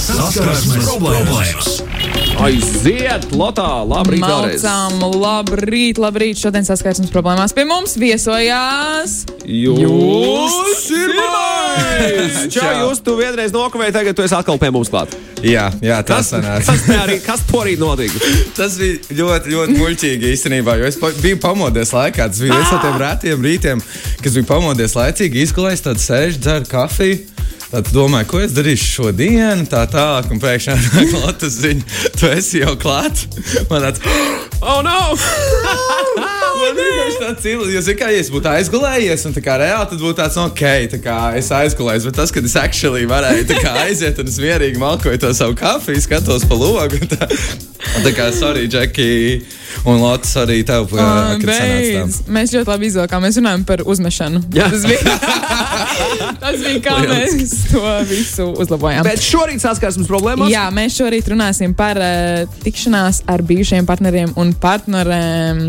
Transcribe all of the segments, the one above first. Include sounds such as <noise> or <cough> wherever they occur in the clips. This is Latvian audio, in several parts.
Saskarsmes problēmas! Aiziet, Lotā! Labrīt! Malcām, labrīt, labrīt. Šodien saskarsmes problēmās pie mums viesojās. Jūs pirmais! Čau, jūs tu vienreiz nokavēji, tagad tu esi atkal pie mums klāt. Jā, jā tā sanāca. Kas, te arī, kas to arī notika? <laughs> Tas bija ļoti, ļoti muļķīgi īstenībā. Jo es biju pamodies laikā. Tas bija viens no tiem retiem rītiem, kas bija pamodies laicīgi, izgulējis, tad sēž, dzer kafiju. Tad domāju, ko es darīšu šodien, tā tālāk, un pēkšņi nāk Latvijas <laughs> ziņa, tu esi jau klāt. Man tāds, <gasps> Oh, no! <laughs> <laughs> cilvēks, jo, kā, ja es būtu aizgulējies, un tā kā reāli, tad būtu tāds, ok, tā kā es aizgulēju, bet tas, kad es actually varēju tā kā aiziet, un es mierīgi malkoju to savu kafiju, skatos pa logu, un tā, un tā kā, sorry, Džeki, un Lotus arī tev, kad sanāca Beidz. Mēs ļoti labi izvilkām. Mēs runājam par uzmešanu. Jā. Tas bija, <laughs> tas bija kā mēs to visu uzlabojām. Bet šorīt saskarsmes problēmas. Jā, mēs šorīt runāsim par uh, tikšanās ar bijušiem partneriem un partnerēm.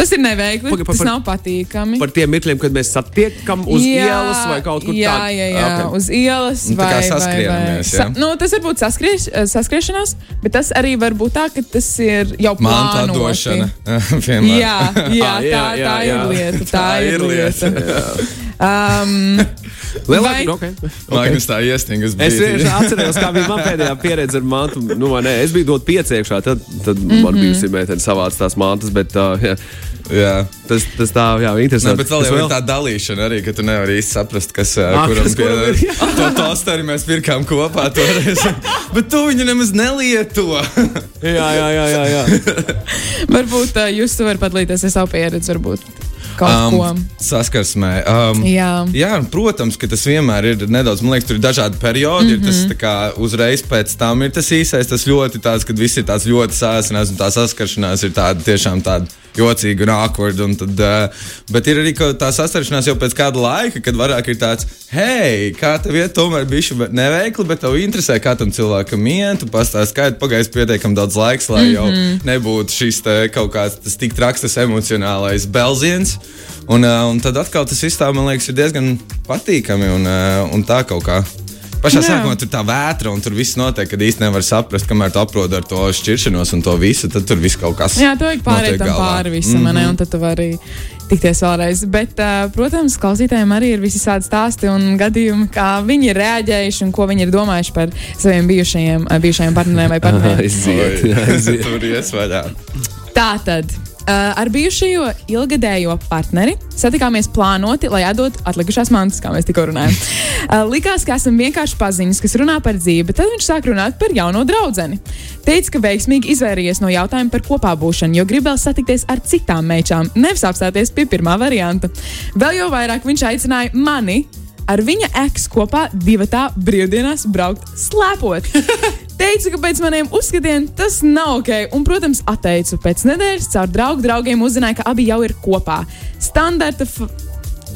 Tas ir neveikli. Paga- pa- tas par- nav patīkami. Par tiem mirkļiem, kad mēs satiekam uz jā, ielas vai kaut kur jā, tādā. Jā, jā, Ok. uz ielas Nu, tā vai, kā vai, vai. saskrienamies, jā? nu, tas var būt saskries, saskriešanās, bet tas arī var būt tā, ka tas ir jau plānoti. atdošana. <laughs> piemēram. Jā, jā, Ah, tā, jā, tā jā, jā. ir lieta. Tā, Tā ir lieta. lieta. <laughs> Um, Lielāka, Vai- okay. okay. Magnus tā iesniegus. Es vienkārši atceros, kā bija mana pēdējā pieredze ar mantu. Nu, vai ne, es biju dot pieciekšā, tad, tad mm Mhm. -hmm. man bija šī meitene savāc tās mantas, bet uh, jā, Jā. tas, tas tā, jā, Ne, interesanti. bet vēl ir tā dalīšana arī, ka tu nevari īsti saprast, kas Ah, kuram kas pieder. To tosteri mēs pirkām kopā toreiz. <laughs> bet tu viņu nemaz nelieto. Jā, jā, jā, jā, jā. varbūt jūs varat padalīties ar savu pieredzi, varbūt kaut um, ko. saskarsmē. Um, Jā. Jā, protams, ka tas vienmēr ir nedaudz, man liekas, tur ir dažādi periodi. Mm -hmm. Ir tas Mhm. kā uzreiz pēc tam ir tas īsais, tas ļoti tāds, kad viss ir tāds ļoti sāsinās un tā saskaršanās ir tāda tiešām tāda jocīga un awkward. Un tad, uh, bet ir arī tā saskaršanās jau pēc kāda laika, kad vairāk ir tāds, hei, kā tev iet, tomēr bija neveikli, bet tev interesē, kā tam cilvēkam iet. Tu pastāsti, kā ir pagājis pietiekami daudz laiks, lai mm -hmm. jau nebūtu šis te kaut kāds tas tik traks, tas emocionālais belziens. Un, uh, un tad atkal tas viss tā, man liekas, ir diezgan patīkami un, uh, un tā kaut kā. Pašā Jā. sākumā tur tā vētra, un tur viss notiek, kad īstenībā nevar saprast, kamēr tu aprodi ar to šķiršanos un to visu, tad tur viss kaut kas Jā, tu vajag pārēt pāri visam, mm -hmm. un tad tu vari tikties vēlreiz. Bet, uh, protams, klausītājiem arī ir visi tādi stāsti un gadījumi, kā viņi ir reaģējuši un ko viņi ir domājuši par saviem bijušajiem, bijušajiem partneriem vai partneriem. <laughs> Aiziet, aiziet. tur iesvaļā. Tā tad. Uh, ar bijušajo ilgadējo partneri satikāmies plānoti, lai atdotu atlikušās mantas, kā mēs tikko runājām. Uh, <laughs> likās, ka esam vienkārši paziņas, kas runā par dzīvi, bet tad viņš sāk runāt par jauno draugu. Teica, ka veiksmīgi izvairījies no jautājuma par kopā būšanu, jo gribēja satikties ar citām mečām, nevis apstāties pie pirmā varianta. Vēl jau vairāk viņš aicināja mani ar viņa eksu kopā divatā brīvdienās braukt slēpot. <laughs> Teicu, ka pēc maniem uzskatiem tas nav ok, un, protams, atteicu. Pēc nedēļas caur draugu draugiem uzzināju, ka abi jau ir kopā. Standarta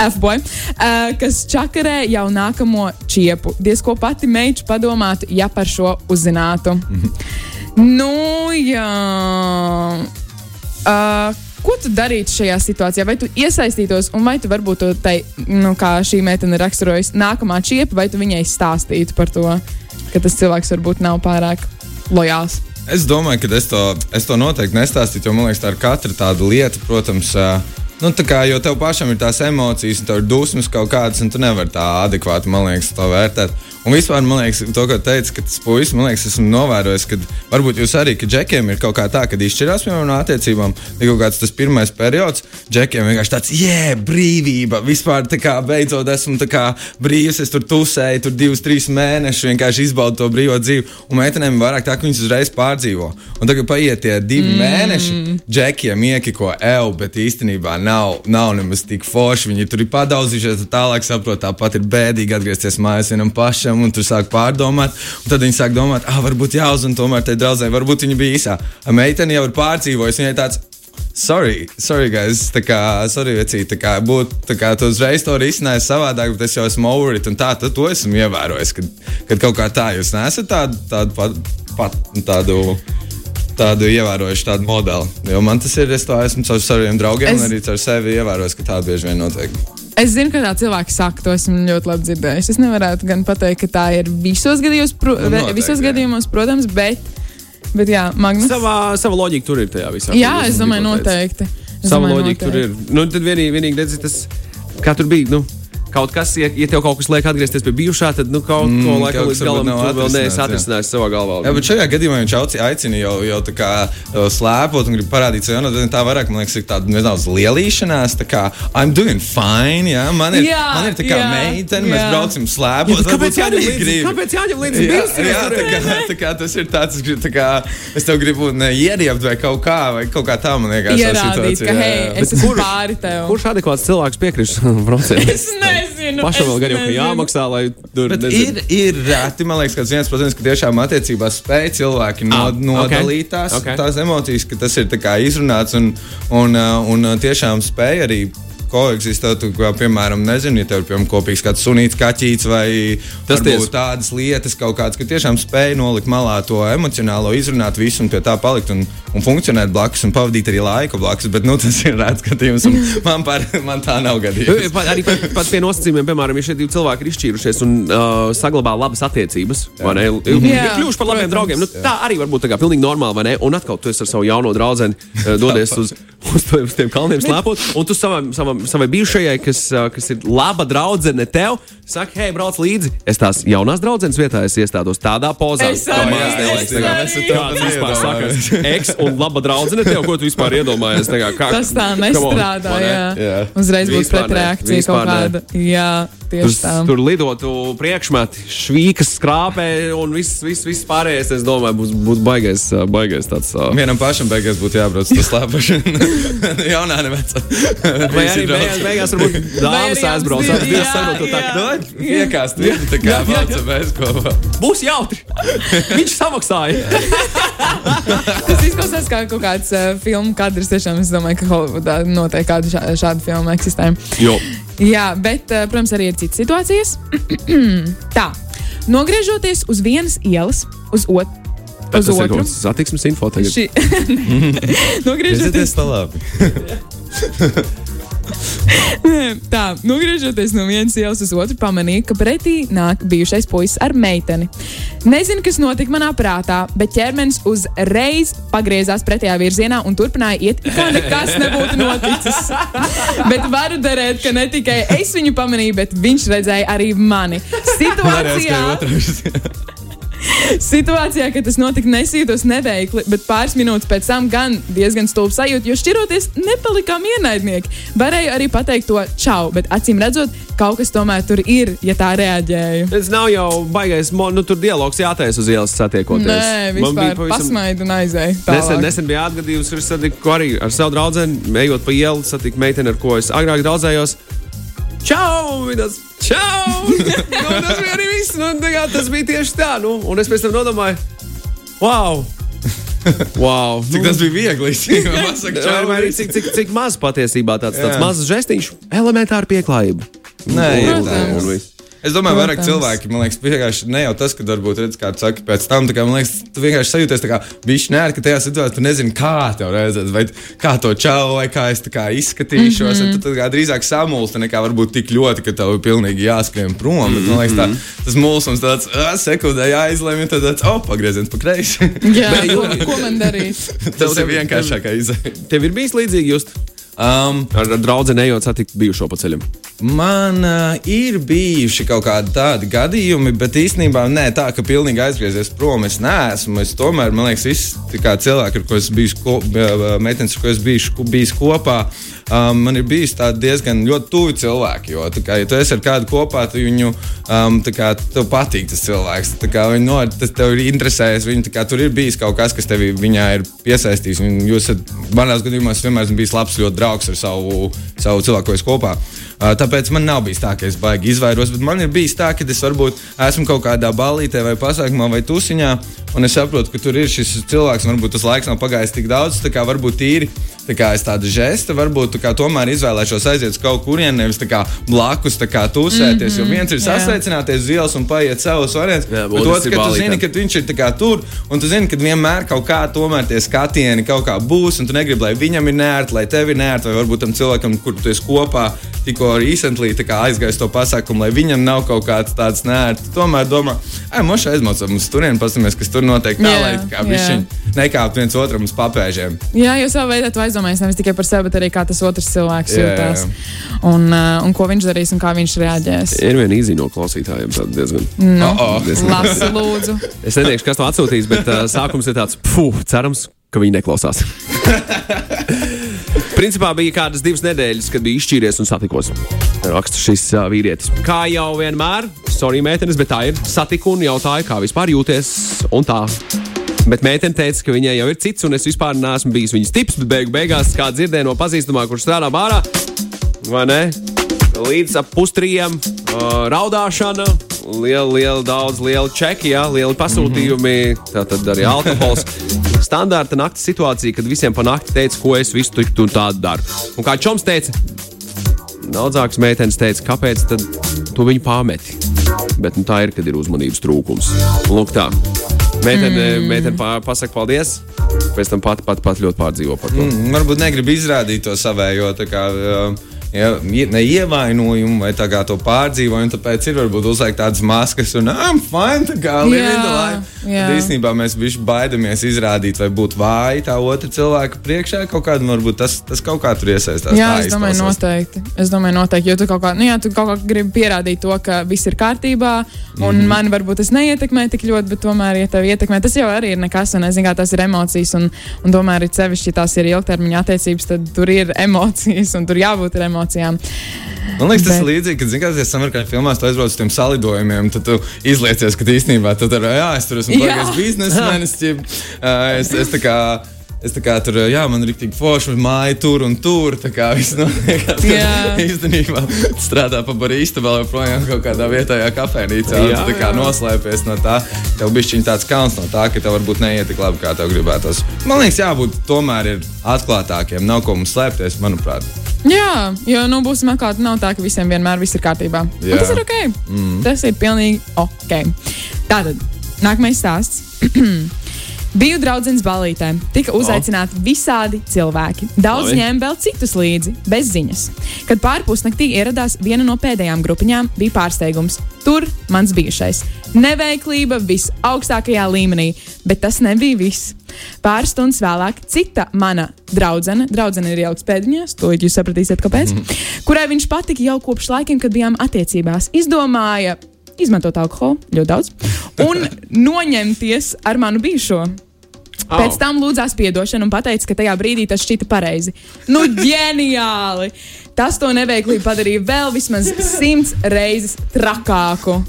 F-boy, uh, kas čakarē jau nākamo čiepu. Diez ko pati meiča padomātu, ja par šo uzzinātu. nu, jā. Uh, Ko tu darītu šajā situācijā? Vai tu iesaistītos, un vai tu varbūt to tai, nu, kā šī meitene raksturojas, nākamā čiepa, vai tu viņai stāstītu par to, ka tas cilvēks varbūt nav pārāk lojāls? Es domāju, ka es to, es to noteikti nestāstītu, jo man liekas, tā ir katra tāda lieta, protams. ā, Nu, tā kā, jo tev pašam ir tās emocijas, un tev ir dusmas kaut kādas, un tu nevari tā adekvāti, man liekas, to vērtēt. Un vispār, man liekas, to, ko teica, ka tas puisis, man liekas, esmu novērojis, ka varbūt jūs arī, ka džekiem ir kaut kā tā, kad izšķirās piemēram no attiecībām, ir kaut kāds tas pirmais periods, džekiem vienkārši tāds, jē, brīvība, vispār tā kā beidzot esmu tā kā brīvs, es tur tusēju, tur divus, trīs mēnešus vienkārši izbaudu to brīvo dzīvi, un meitenēm ir vairāk tā, ka viņas uzreiz pārdzīvo. Un tagad paiet tie divi mm. mēneši, džekiem iekiko eju, bet īstenībā nav, nav nemaz tik forši. Viņi tur ir padauzījušies, tad tālāk saprot, tāpat ir bēdīgi atgriezties mājās vienam pašam, un tur sāk pārdomāt. Tad viņi sāk domāt, ah, varbūt jāuzzina tomēr tai draudzē, varbūt viņa bija īsā. Meitene jau ir pārdzīvojusi, viņai tāds. Sorry, sorry, guys. Tā kā, sorry, vecīt, tā kā būtu, tā kā tu uzreiz to risināji savādāk, bet es jau esmu over it, un tā, tad to esmu ievērojis, kad, kad kaut kā tā jūs nesat tādu, tādu, pat, pat, tādu, tādu ievērojuši tādu modeli. Jo man tas ir, es to esmu caur saviem draugiem, Es- un arī caur sevi ievērojis, ka tā bieži vien notiek. Es zinu, ka tā cilvēki saka, to esmu ļoti labi dzirdējis. Es nevarētu gan pateikt, ka tā ir visos gadījumos, pro, Nu, noteikti, visos gadījumos, protams, bet, bet jā, Magnus. Savā, sava loģika tur ir tajā visā. jā, es domāju, noteikti. Es Sava domāju, loģika tur noteikti. ir. Nu, tad vienīgi, vienīgi redzi, tas, kā tur bija. Nu, Kaut kas, ja, ja tev kaut kas liek atgriezties pie bijušā, tad nu, kaut Mm, ko laikam līdz galam vēl neesi jā. atrisinājis savā galvā. Jā, bet šajā gadījumā viņš aicina jau, jau tā kā slēpot un grib parādīt sev, un tā vairāk, man liekas, ir tāda nedaudz lielīšanās, tā kā I'm doing fine, jā, man ir, Jā, man ir tā kā jā, meitene, mēs jā. braucam Jā, slēpot. bet kāpēc jāņem līdzi? Kāpēc jāņem līdzi Jā, jā, tā kā, tā kā tas ir tāds, es, gribu, tā kā, es tev gribu ne, ieriept vai kaut kā, vai kaut kā tā, man liekas, Ierādīt, ka, jā, hei, jā. es esmu pāri tev. Kurš adekvāts cilvēks <laughs> braucienam? Es nezinu. Pašam vēl gan jau ka nezinu. jāmaksā, lai tur Bet nezinu. ir, ir reti, man liekas, ka viens procents, ka tiešām attiecībās spēj cilvēki no, Ah, nodalīt tās, ok. okay. tās emocijas, ka tas ir izrunāts un, un, uh, un uh, tiešām spēj arī koeksistēt. tu Kā, piemēram, nezinu, ja tev ir piemēram, kopīgs kāds sunīts, kaķītis vai Tas ties. tādas lietas, kaut kādas, ka tiešām spēj nolikt malā to emocionālo, izrunāt visu un pie tā palikt un, un funkcionēt blakus un pavadīt arī laiku blakus. Bet nu, tas ir rēts gadījums, un <laughs> man, par, man tā nav gadījums. Pat, arī pat, pat pie nosacījumiem, piemēram, ja šie divi cilvēki ir izšķīrušies un uh, saglabā labas attiecības, vai ne? Ir Jā, kļuvuši par labiem draugiem. Nu, tā arī var būt tā kā pilnīgi normāli, vai ne? Un atkal tu esi ar savu jauno draugu, uh, dodies <laughs> uz, <laughs> uz, to- uz tiem kalniem slēpot, un tu savam, savam, savai bijušajai, kas, kas ir laba draudzene tev, saki, hei, brauc līdzi. Es tās jaunās draudzenes vietā es iestādos tādā pozā. Es kā arī, mans es nelaiks. arī. Kā Es to tas pat vispār neiedomājos. sakas? <laughs> Eks un laba draudzene tev, ko tu vispār iedomājies? Tā kā, Tas tā nestrādā. Jā. Jā. Uzreiz būs pretreakcija kaut kāda. Jā, tieši tā. tur lidotu priekšmeti, švīkas skrāpē un viss, viss, viss pārējais. Es domāju, būs, būs baigais, baigais tāds. ā, Vienam pašam beigās būtu jābrauc uz slēpošanu. <laughs> Jaunā nevecā. Vai arī beigās, beigās varbūt dāmas aizbrauc. jā, sarunāt to tā, jā. "Dod, Piekāst, viņi tā kā braucam mēs kopā. Būs jautri. Viņš samaksāja. <laughs> Tas izklausās kā kaut kāds uh, filmu kadrs. Tiešām es domāju, ka Holivudā noteikti kāda šā, šāda filma eksistē. Jo. Jā, bet, uh, protams, arī ir citas situācijas. <clears throat> Tā, nogriežoties uz vienas ielas, uz, ot uz Tas ir otru. kāds satiksmes info tagad. Šī... <laughs> nogriežoties, tā labi. <laughs> <laughs> tā, nogriežoties no vienas ielas uz otru, pamanīju, ka pretī nāk bijušais puisis ar meiteni. Nezinu, kas notika manā prātā, bet ķermenis uzreiz pagriezās pretējā virzienā un turpināja iet, kā nekas nebūtu noticis. <laughs> bet varu derēt, ka ne tikai es viņu pamanīju, bet viņš redzēja arī mani. Situācijā, situācijā kad tas notika, nesijūtos neveikli, bet pāris minūtes pēc tam gan diezgan stulbi sajūta, jo šķiroties nepalikām ienaidnieki. Varēju arī pateikt to čau, bet acīm redzot, kaut kas tomēr tur ir, ja tā reaģēju. Tas nav jau baigais, nu tur dialogs jātaisa uz ielas satiekoties. Nē, vispār pavisam- pasmaidu un aizēju. Nesen, nesen bija atgadījums, kur es satiku arī ar savu draugu, ejot pa ielu, satiku meiteni, ar ko es agrāk draudzējos. Čau! Vidas, čau! <laughs> nu, tas arī viss. Nu, kā tas bija tieši tā. Nu, un es pēc tam nodomāju, wow! <laughs> Wow, Cik tas bija viegli? Man saka, Čau, arī cik, cik, cik maz patiesībā tāds, tāds mazs žestiņš, elementāra pieklājība. Nē, Un- ir un- tā. un viss. Es domāju, vairāk cilvēki, man liekas, vienkārši ne jau tas, ka varbūt redz, kā tu saki, pēc tam, tā kā, man liekas, tu vienkārši sajūties tā kā viņš nē, ka tajā situācijā tu nezini, kā tev redzēt, vai kā to čau, vai kā es tā kā izskatīšos. Mm -hmm. Tu tā kā drīzāk samulsti nekā varbūt tik ļoti, ka tev ir pilnīgi jāskrien prom. Bet, man liekas, tā, tas mulsums tāds sekundē jāizlemj, un tad tāds, oh, pagrieziens pa kreisi. Jā, <laughs> Bet, ko, jo- ko man darīt? <laughs> tas ir vienkāršākā izēja. Tev ir bijis līdzīgi, just Um, ar, ar draugu ejot satikt bijušo pa ceļam. Man uh, ir bijuši kaut kādi tādi gadījumi, bet īstenībā ne tā, ka pilnīgi aizgriezies prom. Es neesmu. Es tomēr, man liekas, kā cilvēki, ar ko es biju, ko, meitenes, ar ko es biju bijis kopā, um, man ir bijis diezgan ļoti tuvi cilvēki. Jo, kā, ja tu esi ar kādu kopā, tu viņu um, kā, patīk tas cilvēks. kā Viņu no, tas tev ir interesējis. Viņu, kā, tur ir bijis kaut kas, kas tev ir piesaistījis. Jūs esat, manās gadījumos, vienmēr esmu bijis labs, ļoti draugs ar savu, savu cilvēku, ko es kopā. Uh, tāpēc man nav bijis tā, ka es baigi izvairos, bet man ir bijis tā, ka es varbūt esmu kaut kādā ballītē vai pasākumā vai tusiņā, un es saprotu, ka tur ir šis cilvēks, un varbūt tas laiks nav pagājis tik daudz, tā kā varbūt tīri. Tā kā es tādu žestu, varbūt tā kā tomēr izvēlēšos aiziet kaut kurien, nevis tā kā blakus tā kā tusēties. Mm -hmm, jo viens ir jā. sasveicināties uz ielas un paiet savus variantus, Jā, bet otrs ka tu zini, ka viņš ir kā tur, un tu zini, ka vienmēr kaut kā tomēr tie skatieni kaut kā būs, un tu negribi, lai viņam ir neērti, lai tev ir neērti, vai varbūt tam cilvēkam, kur tu esi kopā, tikko recently aizgājis to pasākumu, lai viņam nav kaut kāds tāds nērts. Tomēr domā, ej, moši aizmaucam uz turieni, paskatāmies, kas tur notiek. Tā Jā, lai kā viņš nekāp viens otram uz papēžiem. Jā, jo savā veidā tu aizdomājies nevis tikai par sevi, bet arī kā tas otrs cilvēks Jā, jūtas. jā. Un, uh, un ko viņš darīs un kā viņš reaģēs. Ir viena īzīme no klausītājiem. tāda Diezgan. Nu, Oh, oh. Lasi, lūdzu. <laughs> Es neteikšu, kas to atsūtīs, bet uh, sākums ir tāds, puh, cerams, ka viņi neklausās. <laughs> Principā bija kādas divas nedēļas, kad bija izšķīries un satikos. Raksta šis uh, vīrietis. Kā jau vienmēr, sorry, meitenes, bet tā ir. Satiku un jautāju, kā vispār jūties. Un tā. Bet meitene teica, ka viņai jau ir cits, un es vispār neesmu bijis viņas tips. Bet beigu beigās, kā dzirdēju no pazīstamā, kurš strādā bārā, vai ne? Līdz ap pustrījiem uh, raudāšana, liela, liela, daudz liela čeki, jā, lieli pasūtījumi, tā tad arī alkohols. Standarta naktas situācija, kad visiem pa nakti teica, ko es visu tik un tādu daru. Un kā Čoms teica, daudzākas meitenes teica, kāpēc tad tu viņu pameti. Bet nu, tā ir, kad ir uzmanības trūkums. Lūk, tā. Meitene, mm. meitene pa, pasaka paldies, pēc tam pati, pati, pati ļoti pārdzīvo par to. Mm, varbūt negrib izrādīt to savējo. tā Kā, uh, Ja, ie- ne ievainojumu vai to pārdzīvojumu, tāpēc ir varbūt uzliekt tādas maskas un I'm fine. Tā kā jā. Tad Īsnībā mēs visi baidamies izrādīt, vai būt vāji tā otra cilvēka priekšā. Kaut kādā varbūt tas, tas kaut kā tur iesaistās. Jā, es domāju, izklausās. noteikti. Es domāju, noteikti. Jo tu kaut kā, nu, jā, tu kaut kā gribi pierādīt to, ka viss ir kārtībā, un mm -hmm. man varbūt tas neietekmē tik ļoti, bet tomēr, ja tev ietekmē, tas jau arī ir nekas, un es zinu, kā tas ir emocijas, un, un tomēr ir sevišķi, ja tās ir ilgtermiņa attiecības, tad tur ir <laughs> emocijas, un tur jābūt ar emocijām. Man liekas, tas Bet- ir līdzīgi, kad zināmā mērā amerikāņu filmās tu aizbrauc uz tiem salidojumiem. Tad tu izliecies, ka īstenībā tu tur jā, es tur esmu Jā. baigājis biznesmenis. <laughs> Es, es tā kā. Es tā kā tur, jā, man ir tik forši, māja tur un tur. Tā kā viss notiek. <laughs> Jā. <laughs> Īstenībā strādā pa barīstu vēl joprojām kaut kādā vietējā kafejnīcā. Jā, tā kā noslēpies no tā. Tev bija tāds kauns no tā, ka tev varbūt neiet tik labi, kā tev gribētos. Man liekas, jābūt tomēr ir atklātākiem. Nav ko mums slēpties, manuprāt. Jā, jo, nu, būsim atklāti, nav tā, ka visiem vienmēr viss ir kārtībā. Un Jā. Tas ir ok. Mm. Tas ir pilnīgi ok. Tātad, nākamais stāsts. <clears throat> Biju draugs balītē, tika uzaicināti visādi cilvēki. Daudz Labi. ņēma vēl citus līdzi, bez ziņas. Kad pārpusnaktī ieradās viena no pēdējām grupiņām, bija pārsteigums. Tur mans bijušais. Neveiklība visaugstākajā līmenī, bet tas nebija viss. Pāris stundas vēlāk, cita mana draudzene, draudzene ir ieliks pēdiņās, to jūs sapratīsiet, kāpēc, mm. kurai viņš patika jau kopš laikiem, kad bijām attiecībās, izdomāja izmantot alkoholu ļoti daudz <laughs> un noņemties ar manu bijušo. Au. Pēc tam lūdzās atdošanu un teica, ka tajā brīdī tas šķita pareizi. Nu, ģeniāli! Tas to neveiklību padarīja vēl vismaz simts reizes trakāku.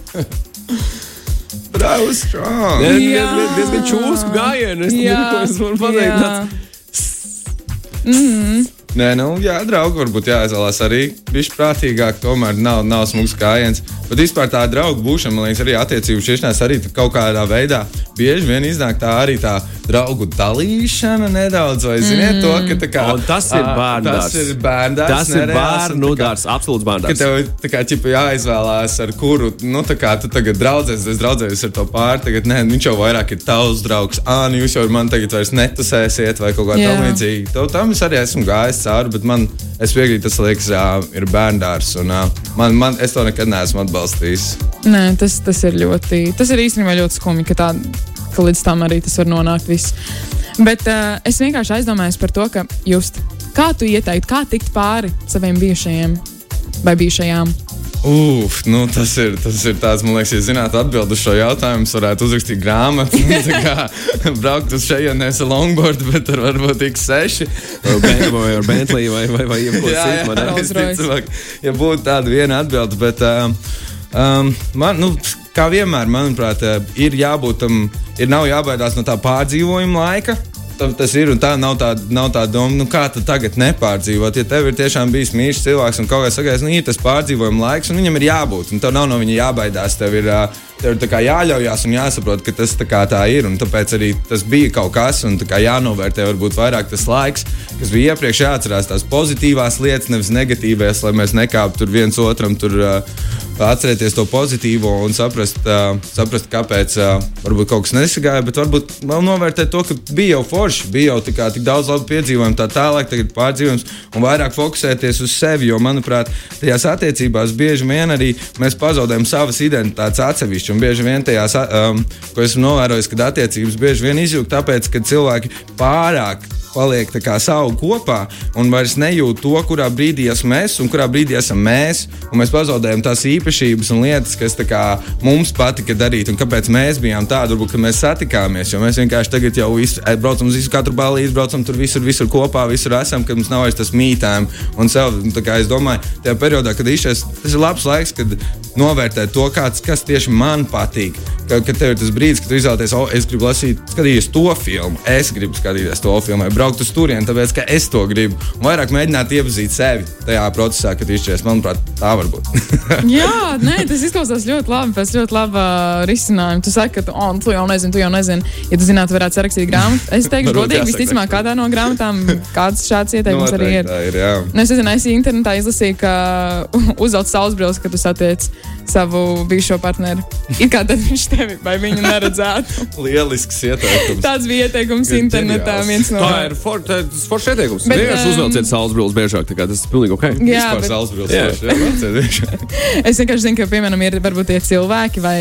Bravo, strong! Ne, ne, Jā. diezgan čūsku gājienu. Es Jā. nezinu, ko es varu pateikt. Jā. Tāds, Nē, nu, jā, draugi, varbūt jāizvēlās arī viņš prātīgāk, tomēr nav, nav smags gājiens. Bet vispār tā draugu būšana, man liekas, arī attiecību šķiršanās arī kaut kādā veidā bieži vien iznāk tā arī tā draugu dalīšana nedaudz, vai ziniet to, ka tā kā. Un tas ir ā, bērndārs. Tas ir bērndārs. tas ir bērnu dārsts, absolūts bērnu Ka tev tā kā ķipa jāizvēlās, ar kuru, nu, tā kā tu tagad draudzēsies, es draudzējos ar to pāri, tagad nē, viņš jau vairāk ir tavs draugs. Ā, nu jūs jau ar mani tagad vairs netusēsiet vai kaut kā Jā. tam līdzīga. To tam es arī esmu gājis cauri, bet man, es piekrītu, tas liekas, ir bērndārs. Un, man, man, es to nekad neesmu atbalstījis. Nē, tas, tas ir ļoti, tas ir īstenībā ļoti skumji, ka, tā, ka līdz tam arī tas var nonākt. Viss. Bet uh, es vienkārši aizdomājos par to, ka just, kā tu ieteiktu, kā tikt pāri saviem bijušajiem vai bijušajām. Uf, nu tas ir, tas ir tāds, man liekas, ja zinātu atbildi uz šo jautājumu, varētu uzrakstīt grāmatu. <laughs> Tā kā braukt uz šejienes ar longboard, bet tur varbūt X6. Vai Ben- vai ar Bentley vai, vai, vai jebko citu. ja būtu tāda viena atbilde, bet um, um, man, nu, kā vienmēr, manuprāt, ir jābūt tam, ir nav jābaidās no tā pārdzīvojuma laika. Ta- Tas ir un tā nav tā, nav tā doma, nu kā tu tagad nepārdzīvot. Ja tev ir tiešām bijis mīļš cilvēks un kaut kā sakās, nu ir tas pārdzīvojuma laiks, un viņam ir jābūt, un tev nav no viņa jābaidās. Tev ir, ā, tev ir jāļaujās un jāsaprot, ka tas tā, tā ir. Tāpēc arī tas bija kaut kas, un jānovērtē varbūt vairāk tas laiks, kas bija iepriekš jāatcerās tās pozitīvās lietas, nevis negatīvās, lai mēs nekāptu viens otram tur. Uh, atcerēties to pozitīvo un saprast, uh, saprast kāpēc uh, varbūt kaut kas nesagāja, bet varbūt vēl novērtēt to, ka bija jau forši, bija jau kā, tik daudz labu piedzīvojumu, tā tālāk, tagad pārdzīvojums un vairāk fokusēties uz sevi. Jo, manuprāt, tajās attiecībās bieži vien arī mēs pazaudējam savas identitātes atsevišķi. Un bieži vien tajās, um, ko esmu novērojis, kad attiecības bieži vien izjūt tāpēc, ka cilvēki pārāk paliek kā, savu kopā un vairs nejūt to, kurā brīdī esmu es un kurā brīdī esam mēs. Mēs pazaudējam tās īpašības un lietas, kas kā, mums patika darīt un kāpēc mēs bijām tādi, varbūt, ka mēs satikāmies. Jo mēs vienkārši tagad jau visu, e, braucam uz visu katru balīti, braucam tur visur, visur kopā, visur esam, kad mums nav vairs tas mītājums un sev. Es domāju, tajā periodā, kad izšķies, tas ir labs laiks, kad novērtēt to, kāds, kas tieši man patīk. Kad, kad tev ir tas brīdis, kad tu izvēlēties, oh, es gribu lasīt, skatīties to filmu, es gribu skatīties to filmu braukt uz turieni, tāpēc ka es to gribu. Un vairāk mēģināt iepazīt sevi tajā procesā, kad izšķiries. Manuprāt, tā var būt. <laughs> Jā, nē, tas izklausās ļoti labi. Pēc ļoti laba risinājuma. Tu saki, ka tu, oh, tu jau nezini, tu jau nezini. Ja tu zinātu, varētu sarakstīt grāmatu. Es teikšu, <laughs> godīgi, visticamāk, kādā no grāmatām kāds šāds ieteikums arī ir. ir jā. nu, es nezinu, es internetā izlasīju, ka <laughs> uzvelc saulesbrīlis, kad tu satiec savu bijušo partneri. It <laughs> kā tad viņš tevi vai viņu neredzētu. <laughs> Lielisks ieteikums. Tāds bija ieteikums internetā. No... Tā ir for, tā, tas foršs ieteikums. Bet, Vienkārši um, uzvelciet saules brilles biežāk, tā kā tas ir pilnīgi ok. Jā, bet... saules brilles. <laughs> es vienkārši zinu, ka, piemēram, ir varbūt tie cilvēki vai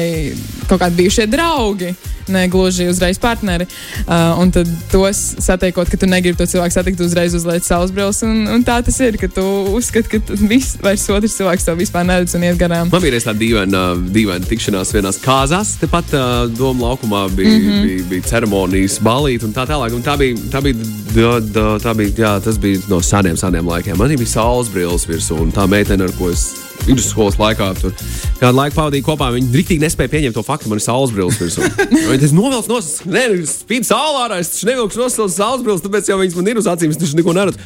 kaut kādi bijušie draugi ne gluži uzreiz partneri. Uh, un tad tos satiekot, ka tu negribi to cilvēku satikt, uzreiz uzliek savus brīvus. Un, un tā tas ir, ka tu uzskati, ka viss vairs otrs cilvēks tev vispār neredz un iet garām. Man bija tāda dīvaina, dīvaina tikšanās vienās kāzās, tepat uh, Doma laukumā bija, mm -hmm. bija, bija ceremonijas balīti un tā tālāk. Un tā bija, tā bija, tā, tā, tā bija jā, tas bija no seniem, seniem laikiem. Man bija saules brilles virsū un tā meitene, ar ko es vidusskolas laikā tur kādu laiku pavadīju kopā. Viņi rīktīgi nespēja pieņemt to faktu, ka man ir saules brilles virsū. <laughs> Es novilku no savas, nē, spīd saulē es nevilku no savas saules brilles, tāpēc jau viņas man ir uz acīm, es taču neko neredzu.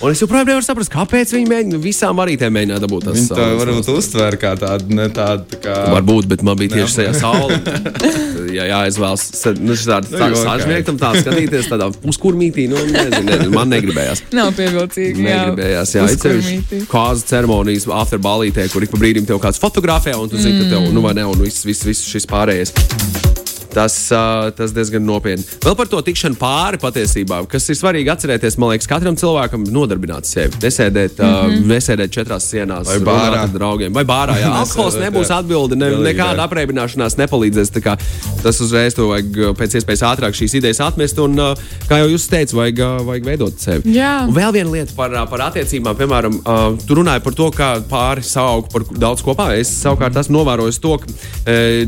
Un es joprojām nevaru saprast, kāpēc viņi mēģina visām varītēm mēģināt dabūt tās Viņi to varbūt uztver kā tādu, ne tādu. Tā kā... Varbūt, bet man bija tieši tajā saulē. <laughs> Jā, jāizvēlas. Nu, tāda Nu, tā, jo, sažmiegtam tā skatīties tādā puskurmītī. Nu, nezinu, nezinu, man negribējās. <laughs> Nav pievilcīgi. jā. Negribējās, jā, īpaši kāzu ceremonijas, after balītē, kur ik pa brīdim tev kāds fotografē, un tu zini, ka tev, nu, vai ne, un viss, viss, viss šis pārējais. Tas, tas diezgan nopietni. Vēl par to tikšanu pāri patiesībā, kas ir svarīgi atcerēties. Man liekas, katram cilvēkam nodarbināt sevi. Nesēdēt, mm -hmm. nesēdēt četrās sienās, Vai bārā. ar draugiem. Vai bārā, jā. <laughs> Alkohols nebūs atbilde, ne, nekāda apreibināšanās nepalīdzēs. Tā kā Tas uzreiz to vajag pēc iespējas ātrāk šīs idejas atmest, un, kā jau jūs teicāt, vajag, vajag veidot sevi. Jā. Un vēl viena lieta par, par attiecībām, piemēram, tu runāji par to, kā pāri savu par daudz kopā. Es savukārt esmu novērojis to, ka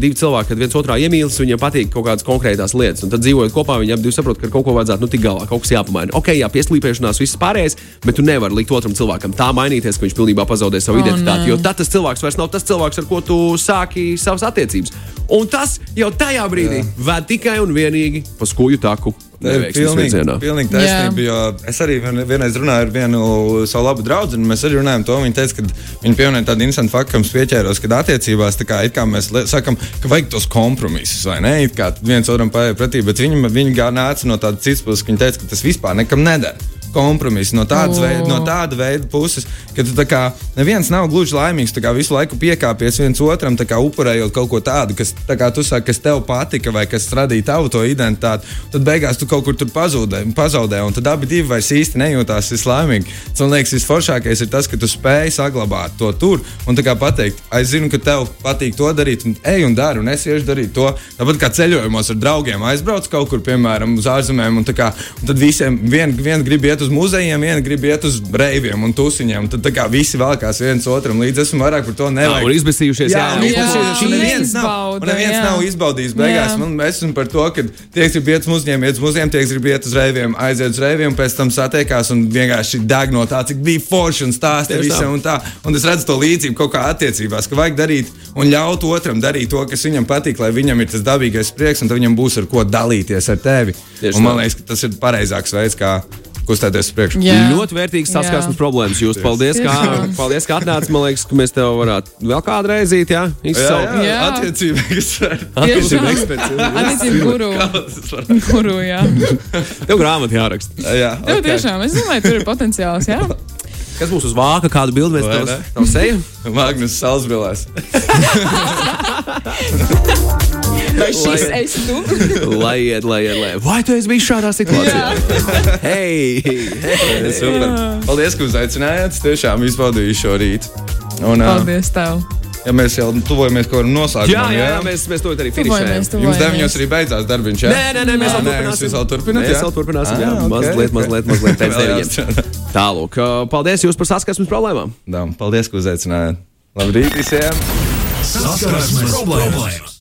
divi cilvēki, kad viens otrā iemīlas, viņiem patīk kaut kādas konkrētas lietas. Un tad dzīvojot kopā, viņi abi saprot, ka kaut ko vajadzētu nu, tikt galā, kaut kas jāpamaina. Ok, jā, pieslīpēšanās, viss pārējais, bet tu nevari likt otram cilvēkam tā mainīties, ka viņš pilnībā pazaudē savu O, identitāti. nē. Jo tad tas cilvēks vairs nav tas cilvēks, ar ko tu sāki savas attiecības. Un tas jau tajā brīdī ved tikai un vienīgi pa skuju taku. Tā ir neveiksmes pilnīgi, pilnīgi taisnība. Jo es arī vien, vienreiz runāju ar vienu savu labu draugu, un mēs arī runājām to. Viņa teica, ka viņa pieminēja tādu interesantu faktu, kam es pieķēros, ka attiecībās kā, kā mēs sakam, ka vajag tos kompromisus, vai ne? It kā viens otram paiet pretī, bet viņa, viņa gā nāca no tādas citas puses, ka viņa teica, ka tas vispār nekam nedara. Kompromiss no, tādas veida, no tāda veida puses, ka tu kā neviens nav gluži laimīgs. Tu kā visu laiku piekāpies viens otram, kā upurējot kaut ko tādu, kas, tā kā tu saki, kas tev patika vai kas radīja tavu to identitāti. Tad beigās tu kaut kur tur pazudē, pazaudē, un tad abi divi vairs īsti nejūtās vislaimīgi. Tas, Man liekas, visforšākais ir tas, ka tu spēj saglabāt to tur un kā pateikt, es zinu, ka tev patīk to darīt, un ej un dari, un es iešu darīt to. Tāpat kā ceļojumos ar draugiem aizbrauc kaut kur, piemēram, uz ārzemēm, un, kā, un tad visiem vien, vien grib iet uz muzejiem, viena grib iet uz reiviem un tusiņiem. Tad tā kā visi vēlkās viens otram līdzi. Esmu vairāk par to Jā, nevajag. un izbēsījušies, jā, Jā, jā, jā. jā, neviens nav, neviens jā. nav izbaudījis. Beigās Jā. man esmu par to, ka tie, kas grib iet uz muzejiem, iet uz muzejiem, tie, kas grib iet uz reiviem, aiziet uz reiviem, pēc tam satiekās un vienkārši deg no tā, cik bija forši un stāsta Tieši visam tā. un tā. Un es redzu to līdzību kaut kā attiecībās, ka vajag darīt un ļaut otram darīt to, kas viņam patīk, lai viņam ir tas dabīgais prieks un tad viņam būs ar ko dalīties ar tevi. Tieši Un man liekas, ka tas ir pareizāks veids, kā kustēties uz priekšu. Jā. Ļoti vērtīgs saskarsmes problēmas. Jūs paldies, Tiešām. paldies, ka atnācāt. Man liekas, ka mēs tev varētu vēl kādu reizi jā, Jā, izsaukt. jā, Jā. Tiešām. eksperts, <laughs> jā. Attiecīgi, guru. Jā. Tev grāmatu jāraksta. Jā, Jā, tiešām, es domāju, tur ir potenciāls, jā. Kas būs uz vāka, kādu bildi mēs tev tev sejam? Magnus Salzbilēs. <laughs> <laughs> <laughs> Vai šis esi tu? <laughs> lai iet, lai iet, lai. Vai tu esi bijis šādā situācijā? <laughs> Hei! hei. Super. Paldies, ka uzaicinājāt. Es tiešām izbaudīju šo rītu. Un, Paldies tev. ja mēs jau tuvojamies kaut kādam noslēgumam, Jā, jā, jā, mēs, mēs to arī finšējam. Jums deviņos arī beidzās darbiņš, jā? Nē, nē, nē, mēs vēl turpināsim. vēl turpināt, Mēs jā? vēl turpināsim, jā. Ok, Mazliet, ok. mazliet, mazliet pēc deviņiem. Tālūk, paldies jums par saskarsmes problēmām. Jā, paldies, ka uzaicinājāt. Labrīt visiem! Saskarsmes problēmas!